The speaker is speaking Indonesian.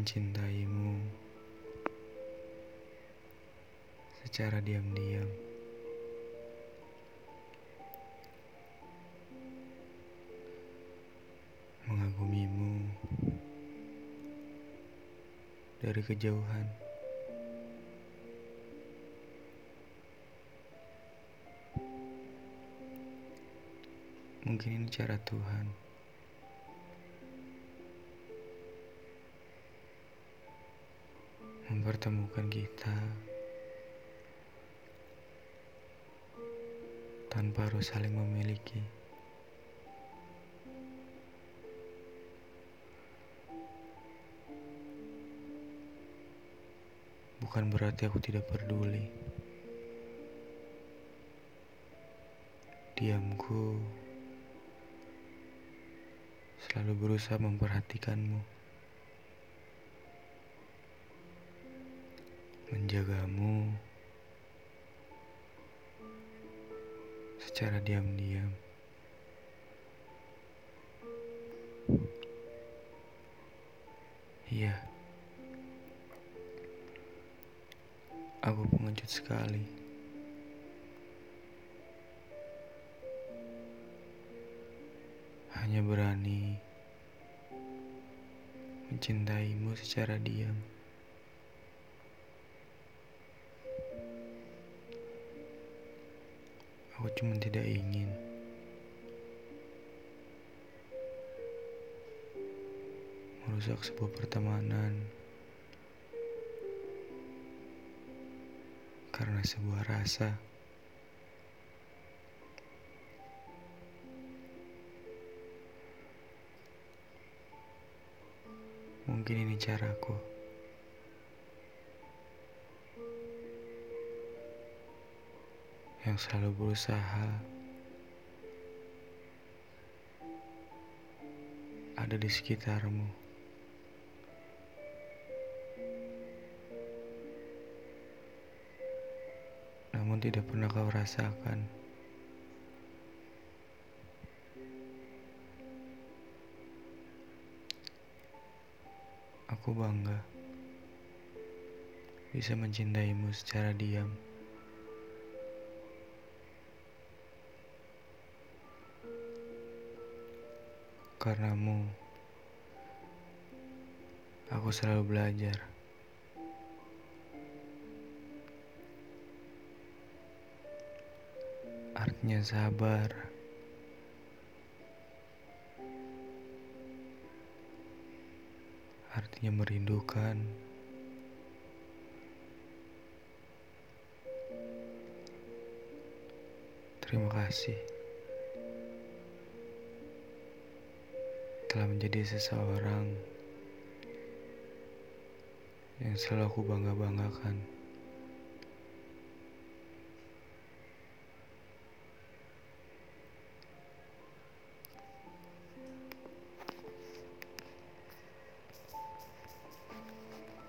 mencintaimu secara diam-diam. Mengagumimu dari kejauhan. Mungkin ini cara Tuhan. Mempertemukan kita tanpa harus saling memiliki. Bukan berarti aku tidak peduli. Diamku selalu berusaha memperhatikanmu, menjagamu secara diam-diam. Iya, aku pengecut sekali. Hanya berani mencintaimu secara diam. Aku cuma tidak ingin merusak sebuah pertemanan karena sebuah rasa. Mungkin ini caraku. Yang selalu berusaha ada di sekitarmu. Namun tidak pernah kau rasakan. Aku bangga bisa mencintaimu secara diam. Karenamu, aku selalu belajar. Artinya sabar. Artinya merindukan. Terima kasih telah menjadi seseorang yang selalu aku bangga-banggakan.